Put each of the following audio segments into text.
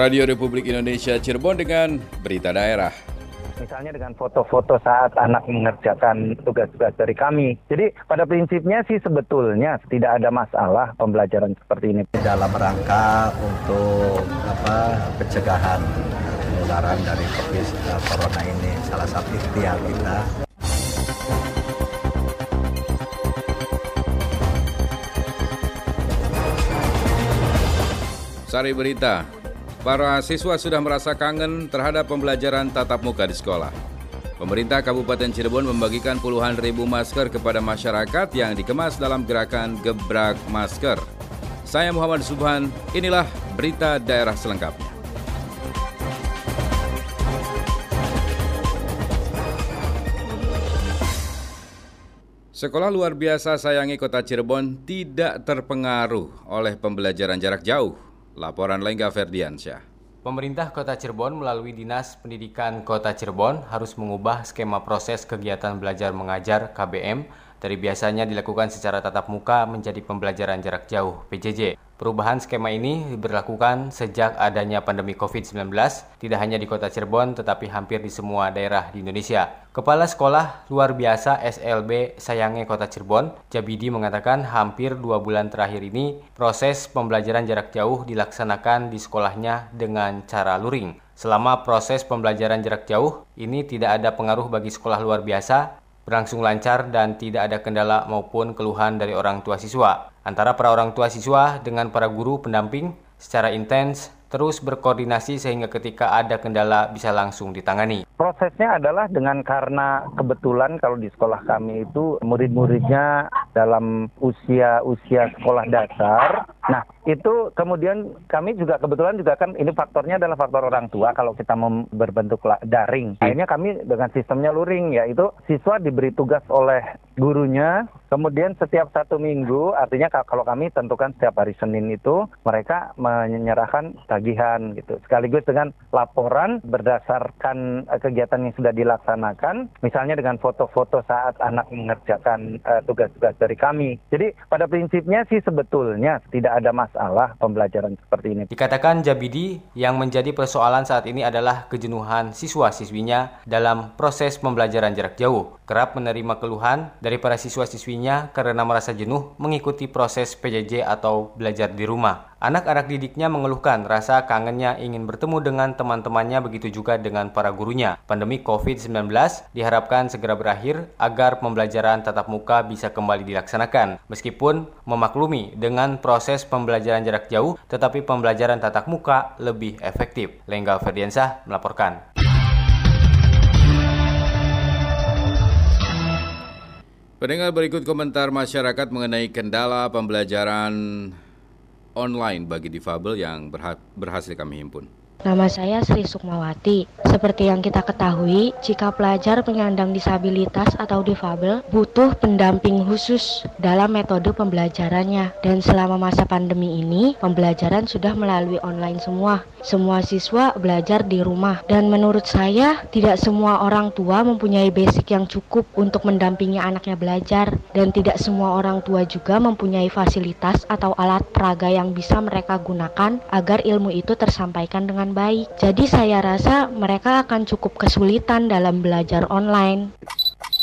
Radio Republik Indonesia Cirebon dengan berita daerah. Misalnya dengan foto-foto saat anak mengerjakan tugas-tugas dari kami. Jadi pada prinsipnya sih sebetulnya tidak ada masalah pembelajaran seperti ini. Dalam rangka untuk apa pencegahan penularan dari COVID corona ini salah satu ikhtiar kita. Sari berita, para siswa sudah merasa kangen terhadap pembelajaran tatap muka di sekolah. Pemerintah Kabupaten Cirebon membagikan puluhan ribu masker kepada masyarakat yang dikemas dalam gerakan Gebrak Masker. Saya Muhammad Subhan, inilah berita daerah selengkapnya. Sekolah luar biasa sayangi kota Cirebon tidak terpengaruh oleh pembelajaran jarak jauh. Laporan Lengga Ferdiansyah. Pemerintah Kota Cirebon melalui Dinas Pendidikan Kota Cirebon harus mengubah skema proses kegiatan belajar mengajar KBM dari biasanya dilakukan secara tatap muka menjadi pembelajaran jarak jauh PJJ. Perubahan skema ini diberlakukan sejak adanya pandemi COVID-19, tidak hanya di kota Cirebon tetapi hampir di semua daerah di Indonesia. Kepala Sekolah Luar Biasa SLB Sayange Kota Cirebon, Jabidi mengatakan hampir dua bulan terakhir ini proses pembelajaran jarak jauh dilaksanakan di sekolahnya dengan cara luring. Selama proses pembelajaran jarak jauh, ini tidak ada pengaruh bagi sekolah luar biasa, berlangsung lancar dan tidak ada kendala maupun keluhan dari orang tua siswa antara para orang tua siswa dengan para guru pendamping secara intens terus berkoordinasi sehingga ketika ada kendala bisa langsung ditangani. Prosesnya adalah dengan karena kebetulan kalau di sekolah kami itu murid-muridnya dalam usia-usia sekolah dasar. Nah, itu kemudian kami juga kebetulan juga kan ini faktornya adalah faktor orang tua kalau kita berbentuk daring. Akhirnya kami dengan sistemnya luring yaitu siswa diberi tugas oleh gurunya kemudian setiap satu minggu artinya kalau kami tentukan setiap hari Senin itu mereka menyerahkan tagihan gitu. Sekaligus dengan laporan berdasarkan eh, kegiatan yang sudah dilaksanakan misalnya dengan foto-foto saat anak mengerjakan uh, tugas-tugas dari kami. Jadi pada prinsipnya sih sebetulnya tidak ada masalah pembelajaran seperti ini dikatakan Jabidi yang menjadi persoalan saat ini adalah kejenuhan siswa-siswinya dalam proses pembelajaran jarak jauh kerap menerima keluhan dari para siswa-siswinya karena merasa jenuh mengikuti proses PJJ atau belajar di rumah. Anak-anak didiknya mengeluhkan rasa kangennya ingin bertemu dengan teman-temannya begitu juga dengan para gurunya. Pandemi COVID-19 diharapkan segera berakhir agar pembelajaran tatap muka bisa kembali dilaksanakan. Meskipun memaklumi dengan proses pembelajaran jarak jauh, tetapi pembelajaran tatap muka lebih efektif. Lengga Ferdiansah melaporkan. Pendengar berikut komentar masyarakat mengenai kendala pembelajaran online bagi difabel yang berhasil kami himpun. Nama saya Sri Sukmawati. Seperti yang kita ketahui, jika pelajar penyandang disabilitas atau difabel butuh pendamping khusus dalam metode pembelajarannya. Dan selama masa pandemi ini, pembelajaran sudah melalui online semua. Semua siswa belajar di rumah. Dan menurut saya, tidak semua orang tua mempunyai basic yang cukup untuk mendampingi anaknya belajar. Dan tidak semua orang tua juga mempunyai fasilitas atau alat peraga yang bisa mereka gunakan agar ilmu itu tersampaikan dengan baik. Jadi saya rasa mereka akan cukup kesulitan dalam belajar online.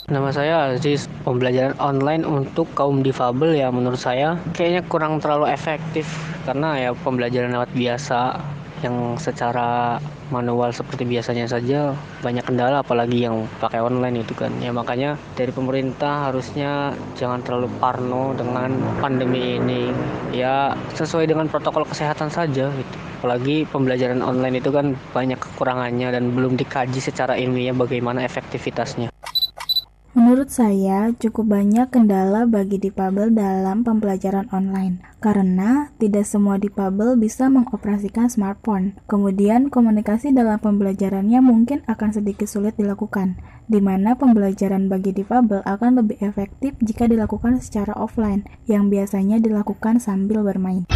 Nama saya Aziz. Pembelajaran online untuk kaum difabel ya menurut saya kayaknya kurang terlalu efektif karena ya pembelajaran lewat biasa yang secara manual seperti biasanya saja banyak kendala apalagi yang pakai online itu kan. Ya makanya dari pemerintah harusnya jangan terlalu parno dengan pandemi ini. Ya sesuai dengan protokol kesehatan saja gitu. Apalagi pembelajaran online itu kan banyak kekurangannya dan belum dikaji secara ilmiah bagaimana efektivitasnya Menurut saya, cukup banyak kendala bagi difabel dalam pembelajaran online, karena tidak semua difabel bisa mengoperasikan smartphone. Kemudian, komunikasi dalam pembelajarannya mungkin akan sedikit sulit dilakukan, di mana pembelajaran bagi difabel akan lebih efektif jika dilakukan secara offline, yang biasanya dilakukan sambil bermain.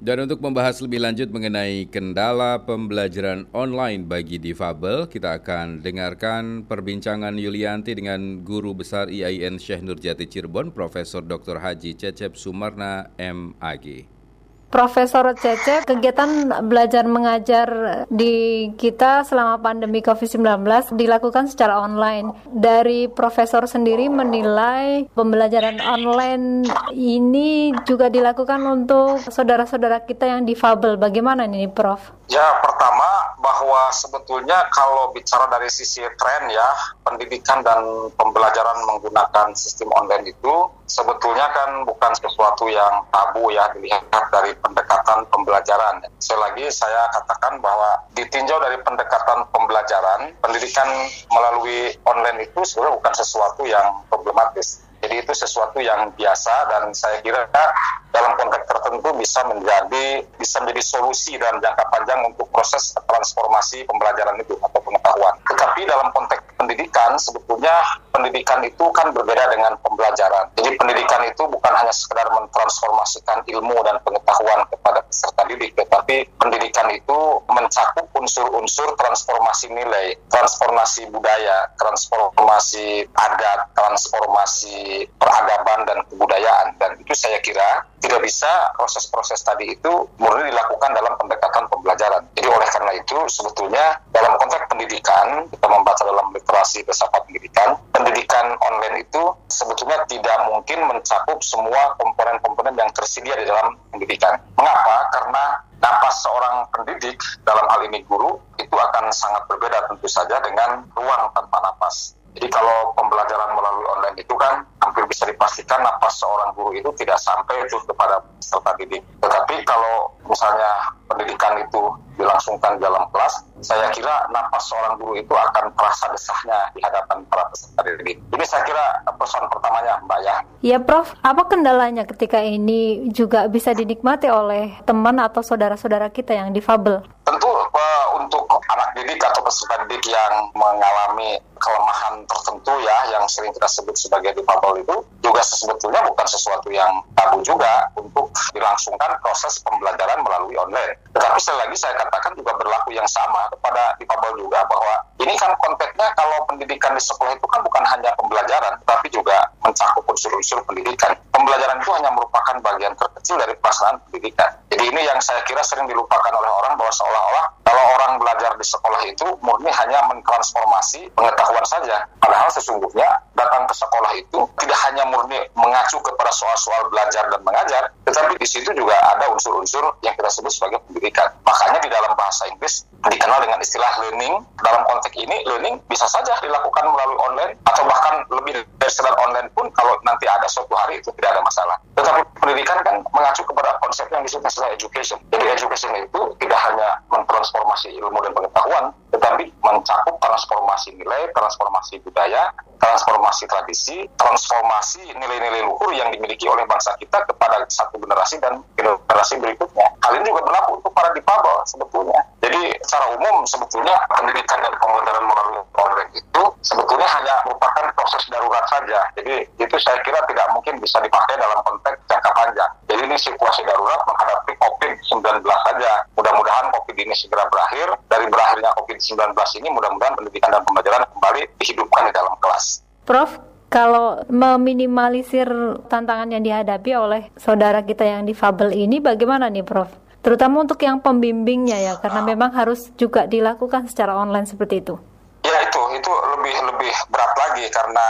Dan untuk membahas lebih lanjut mengenai kendala pembelajaran online bagi difabel, kita akan dengarkan perbincangan Yulianti dengan Guru Besar IAIN Syekh Nurjati Cirebon, Profesor Dr. Haji Cecep Sumarna, MAG. Profesor Cece, kegiatan belajar mengajar di kita selama pandemi COVID-19 dilakukan secara online. Dari profesor sendiri menilai pembelajaran online ini juga dilakukan untuk saudara-saudara kita yang difabel. Bagaimana ini, Prof? Ya, pertama bahwa sebetulnya kalau bicara dari sisi tren ya, pendidikan dan pembelajaran menggunakan sistem online itu sebetulnya kan bukan sesuatu yang tabu ya dilihat dari pendekatan pembelajaran. Sekali lagi saya katakan bahwa ditinjau dari pendekatan pembelajaran, pendidikan melalui online itu sebenarnya bukan sesuatu yang problematis. Jadi itu sesuatu yang biasa dan saya kira dalam konteks tertentu bisa menjadi bisa menjadi solusi dalam jangka panjang untuk proses transformasi pembelajaran itu atau pengetahuan. Tetapi dalam konteks pendidikan sebetulnya pendidikan itu kan berbeda dengan pembelajaran. Pendidikan itu bukan hanya sekedar mentransformasikan ilmu dan pengetahuan kepada peserta didik, tetapi pendidikan itu mencakup unsur-unsur transformasi nilai, transformasi budaya, transformasi adat, transformasi peradaban dan kebudayaan. Dan itu saya kira tidak bisa proses-proses tadi itu murni dilakukan dalam pendekatan pembelajaran. Jadi oleh karena itu sebetulnya dalam konteks pendidikan kita membaca dalam literasi filsafat pendidikan, pendidikan online itu sebetulnya tidak mungkin mencakup semua komponen-komponen yang tersedia di dalam pendidikan. Mengapa? Karena napas seorang pendidik dalam hal ini guru itu akan sangat berbeda tentu saja dengan ruang tanpa napas. Jadi kalau pembelajaran melalui online itu kan hampir bisa dipastikan napas seorang guru itu tidak sampai itu kepada peserta didik. Tetapi kalau misalnya pendidikan itu dilangsungkan dalam kelas, saya kira napas seorang guru itu akan terasa desahnya di hadapan para peserta didik. Ini saya kira pesan pertamanya Mbak ya. Ya Prof, apa kendalanya ketika ini juga bisa dinikmati oleh teman atau saudara-saudara kita yang difabel? Tentu uh, untuk anak didik atau peserta didik yang mengalami kelemahan tertentu ya yang sering kita sebut sebagai difabel itu juga sebetulnya bukan sesuatu yang tabu juga untuk dilangsungkan proses pembelajaran melalui online. Tetapi sekali lagi saya katakan juga berlaku yang sama kepada difabel juga bahwa ini kan konteksnya kalau pendidikan di sekolah itu kan bukan hanya pembelajaran, tapi juga mencakup unsur-unsur pendidikan. Pembelajaran itu hanya merupakan bagian terkecil dari pelaksanaan pendidikan. Jadi ini yang saya kira sering dilupakan oleh orang bahwa seolah-olah kalau orang belajar di sekolah itu murni hanya mentransformasi pengetahuan saja. Padahal sesungguhnya datang ke sekolah itu tidak hanya murni mengacu kepada soal-soal belajar dan mengajar, tetapi di situ juga ada unsur-unsur yang kita sebut sebagai pendidikan. Makanya di dalam bahasa Inggris dikenal dengan istilah learning. Dalam konteks ini, learning bisa saja dilakukan melalui online atau bahkan lebih dari sekedar online pun kalau nanti ada suatu hari itu tidak ada masalah. Tetapi pendidikan kan mengacu kepada konsep yang disebut istilah education. Jadi education itu tidak hanya mentransformasi ilmu dan pengetahuan, tetapi mencakup transformasi nilai, transformasi budaya, transformasi tradisi, transformasi nilai-nilai luhur yang dimiliki oleh bangsa kita kepada satu generasi dan generasi berikutnya. Hal ini juga berlaku untuk para difabel sebetulnya. Jadi secara umum sebetulnya pendidikan dan pembelajaran melalui online itu sebetulnya hanya merupakan proses darurat saja. Jadi itu saya kira tidak mungkin bisa dipakai dalam konteks jangka panjang. Jadi ini situasi darurat menghadapi COVID-19 saja. Mudah-mudahan COVID ini segera berakhir. Dari berakhirnya COVID-19 ini mudah-mudahan pendidikan dan pembelajaran kembali dihidupkan di dalam kelas. Prof, kalau meminimalisir tantangan yang dihadapi oleh saudara kita yang difabel ini bagaimana nih Prof? Terutama untuk yang pembimbingnya ya, karena memang harus juga dilakukan secara online seperti itu. Ya itu, itu lebih lebih berat lagi karena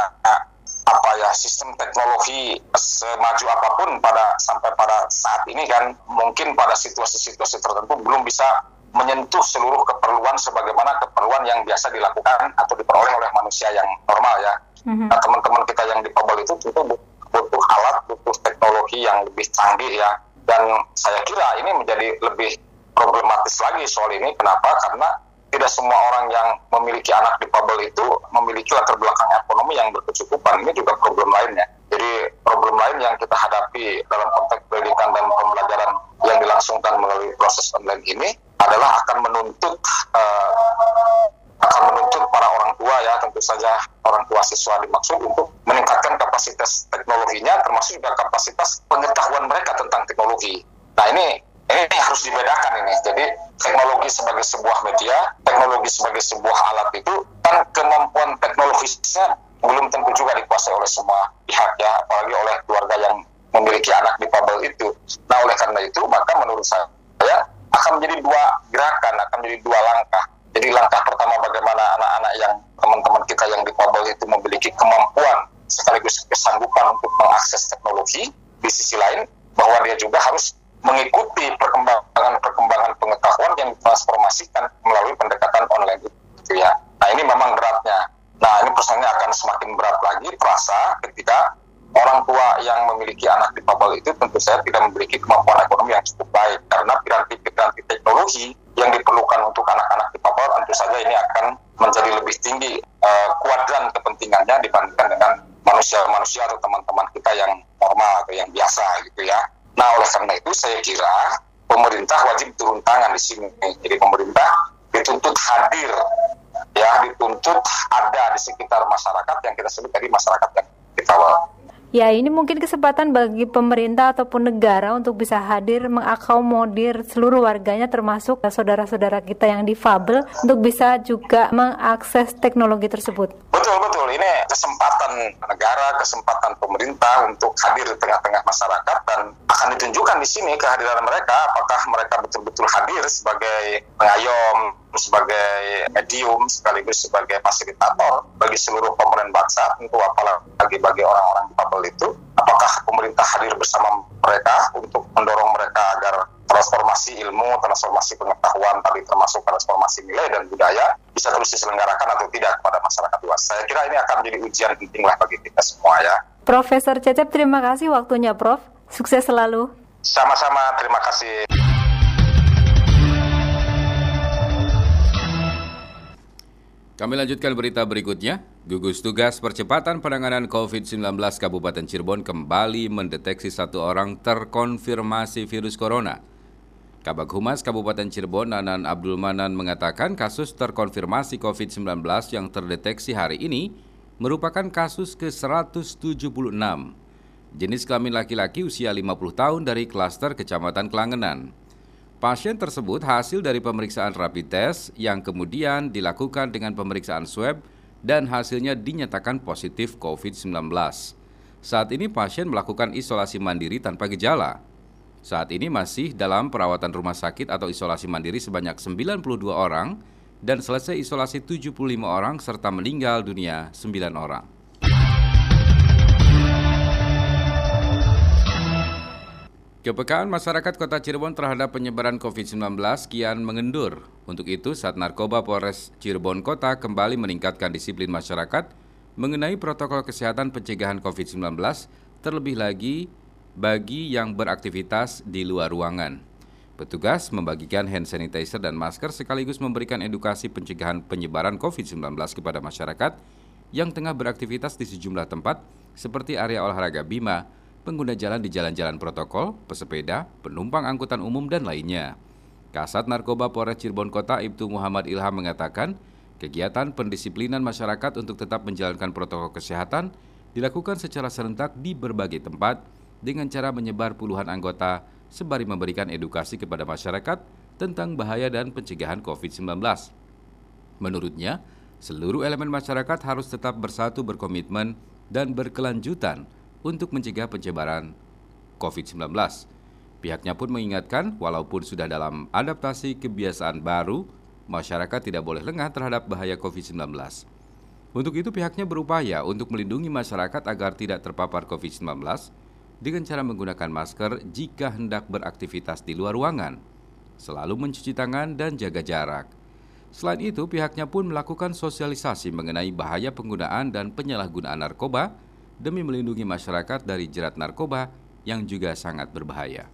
apa ya sistem teknologi semaju apa pun pada sampai pada saat ini kan mungkin pada situasi-situasi tertentu belum bisa menyentuh seluruh keperluan sebagaimana keperluan yang biasa dilakukan atau diperoleh oleh manusia yang normal ya. Mm-hmm. Nah, teman-teman kita yang di Pabel itu tentu butuh alat, butuh teknologi yang lebih canggih ya. Dan saya kira ini menjadi lebih problematis lagi soal ini. Kenapa? Karena tidak semua orang yang memiliki anak di Pabel itu memiliki latar belakang ekonomi yang berkecukupan. Ini juga problem lainnya. Jadi problem lain yang kita hadapi dalam konteks pendidikan dan pembelajaran yang dilangsungkan melalui proses online ini adalah akan menuntut uh, akan menuntut para orang tua ya tentu saja orang tua siswa dimaksud untuk meningkatkan kapasitas teknologinya termasuk juga kapasitas pengetahuan mereka tentang teknologi. Nah ini Ini harus dibedakan ini. Jadi teknologi sebagai sebuah media, teknologi sebagai sebuah alat itu kan kemampuan teknologisnya belum tentu juga dikuasai oleh semua pihak ya, apalagi oleh keluarga yang memiliki anak di difabel itu. Nah oleh karena itu maka menurut saya akan menjadi dua gerakan, akan menjadi dua langkah. Jadi langkah pertama bagaimana anak-anak yang teman-teman kita yang di difabel itu memiliki kemampuan sekaligus kesanggupan untuk mengakses teknologi. Di sisi lain bahwa dia juga harus mengikuti perkembangan-perkembangan pengetahuan yang ditransformasikan melalui pendekatan online itu ya. Nah ini memang beratnya. Nah ini persoalannya akan semakin berat lagi terasa ketika orang tua yang memiliki anak di difabel itu tentu saja tidak memiliki kemampuan ekonomi yang cukup baik karena teknologi yang diperlukan untuk anak-anak di difabel tentu saja ini akan menjadi lebih tinggi uh, kuadran kepentingannya dibandingkan dengan manusia-manusia atau teman-teman kita yang normal atau yang biasa gitu ya. Nah oleh karena itu saya kira pemerintah wajib turun tangan di sini. Jadi pemerintah dituntut hadir ya dituntut ada di sekitar masyarakat yang kita sebut tadi masyarakat Ya, ini mungkin kesempatan bagi pemerintah ataupun negara untuk bisa hadir mengakomodir seluruh warganya termasuk saudara-saudara kita yang difabel untuk bisa juga mengakses teknologi tersebut. Betul, betul. Ini kesempatan negara, kesempatan pemerintah untuk hadir di tengah-tengah masyarakat dan akan ditunjukkan di sini kehadiran mereka apakah mereka betul-betul hadir sebagai pengayom, sebagai medium sekaligus sebagai fasilitator bagi seluruh komponen bangsa tentu apalagi bagi orang-orang difabel itu apakah pemerintah hadir bersama mereka untuk mendorong mereka agar transformasi ilmu, transformasi pengetahuan tadi termasuk transformasi nilai dan budaya bisa terus diselenggarakan atau tidak kepada masyarakat luas. Saya kira ini akan menjadi ujian penting lah bagi kita semua ya. Profesor Cecep, terima kasih waktunya Prof. Sukses selalu. Sama-sama, terima kasih. Kami lanjutkan berita berikutnya. Gugus Tugas Percepatan Penanganan COVID-19 Kabupaten Cirebon kembali mendeteksi satu orang terkonfirmasi virus corona. Kabak Humas Kabupaten Cirebon Nanan Abdul Manan mengatakan kasus terkonfirmasi COVID-19 yang terdeteksi hari ini merupakan kasus ke-176. Jenis kelamin laki-laki usia 50 tahun dari klaster Kecamatan Kelangenan. Pasien tersebut hasil dari pemeriksaan rapid test yang kemudian dilakukan dengan pemeriksaan swab dan hasilnya dinyatakan positif COVID-19. Saat ini pasien melakukan isolasi mandiri tanpa gejala. Saat ini masih dalam perawatan rumah sakit atau isolasi mandiri sebanyak 92 orang dan selesai isolasi 75 orang serta meninggal dunia 9 orang. Kepekaan masyarakat kota Cirebon terhadap penyebaran COVID-19 kian mengendur. Untuk itu, saat Narkoba Polres Cirebon Kota kembali meningkatkan disiplin masyarakat mengenai protokol kesehatan pencegahan COVID-19, terlebih lagi bagi yang beraktivitas di luar ruangan. Petugas membagikan hand sanitizer dan masker sekaligus memberikan edukasi pencegahan penyebaran COVID-19 kepada masyarakat yang tengah beraktivitas di sejumlah tempat seperti area olahraga Bima, pengguna jalan di jalan-jalan protokol, pesepeda, penumpang angkutan umum, dan lainnya. Kasat Narkoba Polres Cirebon Kota Ibtu Muhammad Ilham mengatakan, kegiatan pendisiplinan masyarakat untuk tetap menjalankan protokol kesehatan dilakukan secara serentak di berbagai tempat dengan cara menyebar puluhan anggota sembari memberikan edukasi kepada masyarakat tentang bahaya dan pencegahan COVID-19. Menurutnya, seluruh elemen masyarakat harus tetap bersatu berkomitmen dan berkelanjutan untuk mencegah penyebaran COVID-19. Pihaknya pun mengingatkan, walaupun sudah dalam adaptasi kebiasaan baru, masyarakat tidak boleh lengah terhadap bahaya COVID-19. Untuk itu pihaknya berupaya untuk melindungi masyarakat agar tidak terpapar COVID-19 dengan cara menggunakan masker jika hendak beraktivitas di luar ruangan, selalu mencuci tangan dan jaga jarak. Selain itu, pihaknya pun melakukan sosialisasi mengenai bahaya penggunaan dan penyalahgunaan narkoba demi melindungi masyarakat dari jerat narkoba yang juga sangat berbahaya.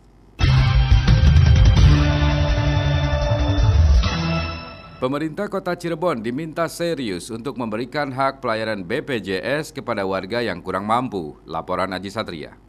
Pemerintah Kota Cirebon diminta serius untuk memberikan hak pelayanan BPJS kepada warga yang kurang mampu. Laporan Aji Satria.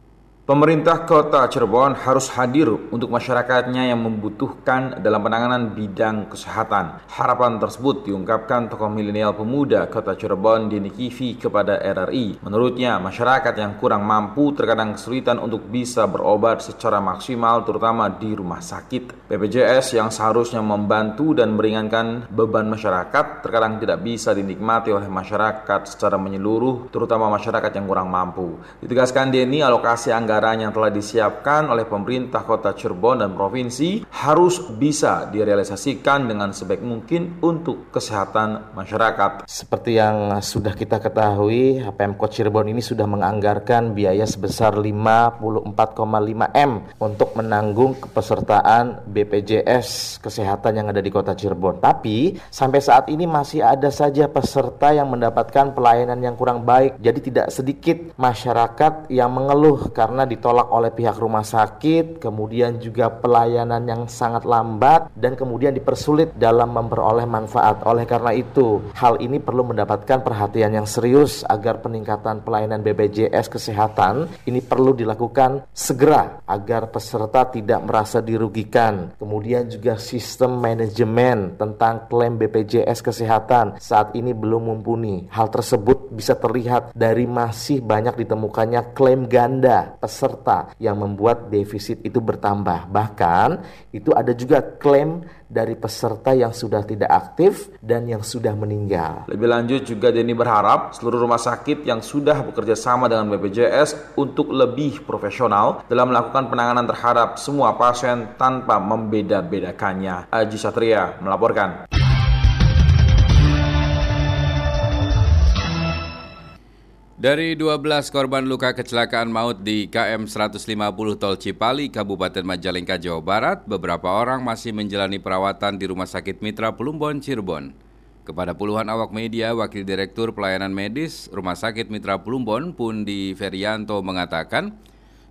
Pemerintah Kota Cirebon harus hadir untuk masyarakatnya yang membutuhkan dalam penanganan bidang kesehatan. Harapan tersebut diungkapkan tokoh milenial pemuda Kota Cirebon Dini Kivi kepada RRI. Menurutnya, masyarakat yang kurang mampu terkadang kesulitan untuk bisa berobat secara maksimal terutama di rumah sakit. BPJS yang seharusnya membantu dan meringankan beban masyarakat terkadang tidak bisa dinikmati oleh masyarakat secara menyeluruh terutama masyarakat yang kurang mampu. Ditegaskan Deni alokasi anggaran anggaran yang telah disiapkan oleh pemerintah kota Cirebon dan provinsi harus bisa direalisasikan dengan sebaik mungkin untuk kesehatan masyarakat. Seperti yang sudah kita ketahui, Pemkot Cirebon ini sudah menganggarkan biaya sebesar 54,5 M untuk menanggung kepesertaan BPJS kesehatan yang ada di kota Cirebon. Tapi sampai saat ini masih ada saja peserta yang mendapatkan pelayanan yang kurang baik. Jadi tidak sedikit masyarakat yang mengeluh karena ditolak oleh pihak rumah sakit, kemudian juga pelayanan yang sangat lambat dan kemudian dipersulit dalam memperoleh manfaat. Oleh karena itu, hal ini perlu mendapatkan perhatian yang serius agar peningkatan pelayanan BPJS kesehatan ini perlu dilakukan segera agar peserta tidak merasa dirugikan. Kemudian juga sistem manajemen tentang klaim BPJS kesehatan saat ini belum mumpuni. Hal tersebut bisa terlihat dari masih banyak ditemukannya klaim ganda yang membuat defisit itu bertambah. Bahkan itu ada juga klaim dari peserta yang sudah tidak aktif dan yang sudah meninggal. Lebih lanjut juga Denny berharap seluruh rumah sakit yang sudah bekerja sama dengan BPJS untuk lebih profesional dalam melakukan penanganan terhadap semua pasien tanpa membeda-bedakannya. Aji Satria melaporkan. Dari 12 korban luka kecelakaan maut di KM 150 Tol Cipali, Kabupaten Majalengka, Jawa Barat, beberapa orang masih menjalani perawatan di Rumah Sakit Mitra Plumbon, Cirebon. Kepada puluhan awak media, Wakil Direktur Pelayanan Medis Rumah Sakit Mitra Plumbon, Pundi Ferianto, mengatakan,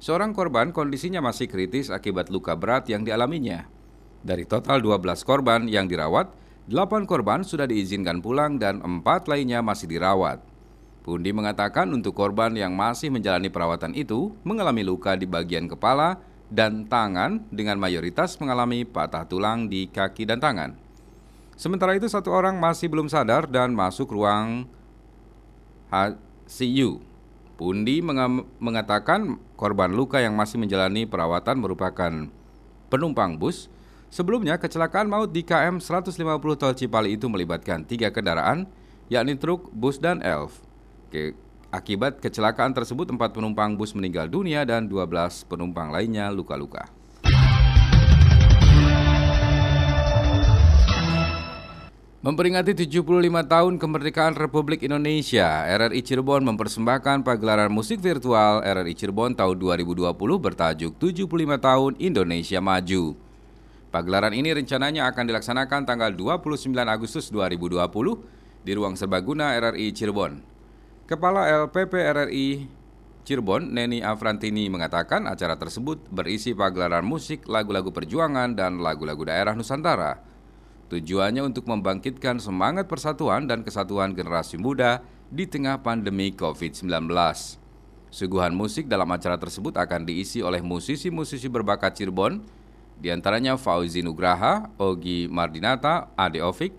seorang korban kondisinya masih kritis akibat luka berat yang dialaminya. Dari total 12 korban yang dirawat, 8 korban sudah diizinkan pulang dan 4 lainnya masih dirawat. Pundi mengatakan untuk korban yang masih menjalani perawatan itu mengalami luka di bagian kepala dan tangan dengan mayoritas mengalami patah tulang di kaki dan tangan. Sementara itu satu orang masih belum sadar dan masuk ruang HCU. Pundi mengatakan korban luka yang masih menjalani perawatan merupakan penumpang bus. Sebelumnya kecelakaan maut di KM 150 Tol Cipali itu melibatkan tiga kendaraan, yakni truk, bus, dan elf. Ke, akibat kecelakaan tersebut, empat penumpang bus meninggal dunia dan 12 penumpang lainnya luka-luka. Memperingati 75 tahun kemerdekaan Republik Indonesia, RRI Cirebon mempersembahkan pagelaran musik virtual RRI Cirebon tahun 2020 bertajuk 75 tahun Indonesia Maju. Pagelaran ini rencananya akan dilaksanakan tanggal 29 Agustus 2020 di ruang serbaguna RRI Cirebon. Kepala LPP RRI Cirebon, Neni Afrantini mengatakan acara tersebut berisi pagelaran musik, lagu-lagu perjuangan, dan lagu-lagu daerah Nusantara. Tujuannya untuk membangkitkan semangat persatuan dan kesatuan generasi muda di tengah pandemi COVID-19. Suguhan musik dalam acara tersebut akan diisi oleh musisi-musisi berbakat Cirebon, di antaranya Fauzi Nugraha, Ogi Mardinata, Ade Ovik,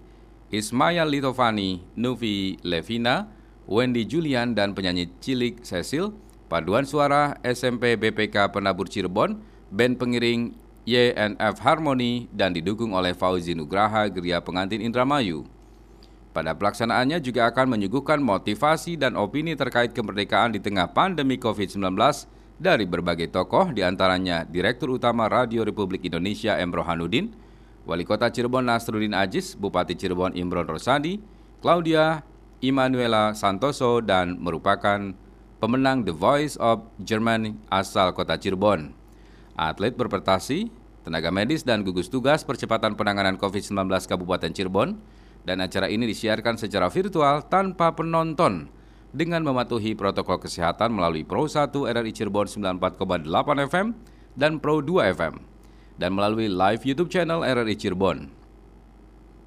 Ismail Litovani, Nuvi Levina, Wendy Julian dan penyanyi cilik Cecil, paduan suara SMP BPK Penabur Cirebon, band pengiring YNF Harmony dan didukung oleh Fauzi Nugraha Geria Pengantin Indramayu. Pada pelaksanaannya juga akan menyuguhkan motivasi dan opini terkait kemerdekaan di tengah pandemi COVID-19 dari berbagai tokoh di antaranya Direktur Utama Radio Republik Indonesia M. Rohanudin, Wali Kota Cirebon Nasruddin Ajis, Bupati Cirebon Imron Rosadi, Claudia Immanuela Santoso dan merupakan pemenang The Voice of Germany asal kota Cirebon. Atlet berprestasi, tenaga medis dan gugus tugas percepatan penanganan COVID-19 Kabupaten Cirebon dan acara ini disiarkan secara virtual tanpa penonton dengan mematuhi protokol kesehatan melalui Pro 1 RRI Cirebon 94,8 FM dan Pro 2 FM dan melalui live YouTube channel RRI Cirebon.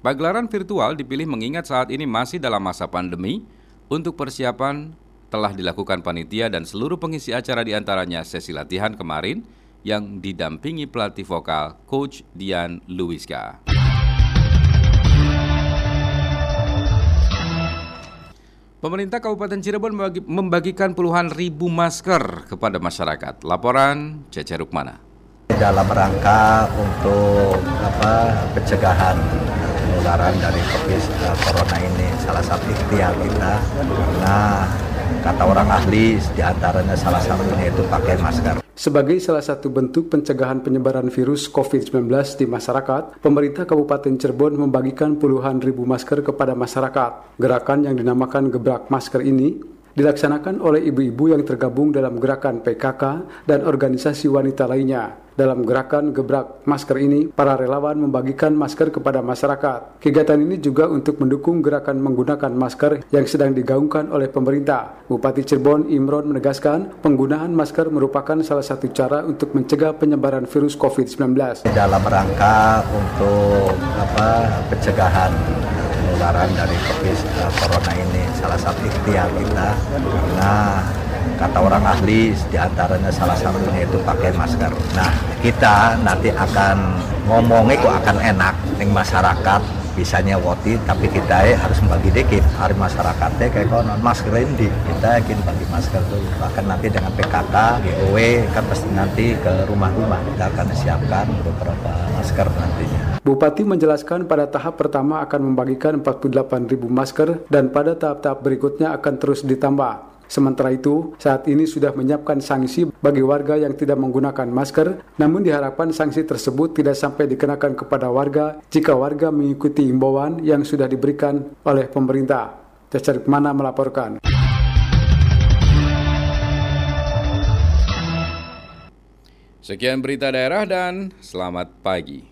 Pagelaran virtual dipilih mengingat saat ini masih dalam masa pandemi untuk persiapan telah dilakukan panitia dan seluruh pengisi acara di antaranya sesi latihan kemarin yang didampingi pelatih vokal Coach Dian Luiska. Pemerintah Kabupaten Cirebon membagikan puluhan ribu masker kepada masyarakat. Laporan Cece Rukmana. Dalam rangka untuk apa pencegahan penularan dari COVID eh, corona ini salah satu ikhtiar kita karena kata orang ahli di antaranya salah satunya itu pakai masker. Sebagai salah satu bentuk pencegahan penyebaran virus COVID-19 di masyarakat, pemerintah Kabupaten Cirebon membagikan puluhan ribu masker kepada masyarakat. Gerakan yang dinamakan Gebrak Masker ini dilaksanakan oleh ibu-ibu yang tergabung dalam gerakan PKK dan organisasi wanita lainnya. Dalam gerakan gebrak masker ini, para relawan membagikan masker kepada masyarakat. Kegiatan ini juga untuk mendukung gerakan menggunakan masker yang sedang digaungkan oleh pemerintah. Bupati Cirebon Imron menegaskan penggunaan masker merupakan salah satu cara untuk mencegah penyebaran virus COVID-19. Dalam rangka untuk apa pencegahan penularan dari COVID corona ini salah satu ikhtiar kita. Karena kata orang ahli di antaranya salah satunya itu pakai masker. Nah kita nanti akan ngomongnya kok akan enak nih masyarakat bisanya woti tapi kita harus membagi dikit. Hari masyarakatnya kayak kok non masker ini kita yakin bagi masker dulu. Bahkan nanti dengan PKK GOW kan pasti nanti ke rumah-rumah kita akan siapkan beberapa masker nantinya Bupati menjelaskan pada tahap pertama akan membagikan 48 ribu masker dan pada tahap-tahap berikutnya akan terus ditambah Sementara itu, saat ini sudah menyiapkan sanksi bagi warga yang tidak menggunakan masker, namun diharapkan sanksi tersebut tidak sampai dikenakan kepada warga jika warga mengikuti imbauan yang sudah diberikan oleh pemerintah. Cacar Mana melaporkan. Sekian berita daerah dan selamat pagi.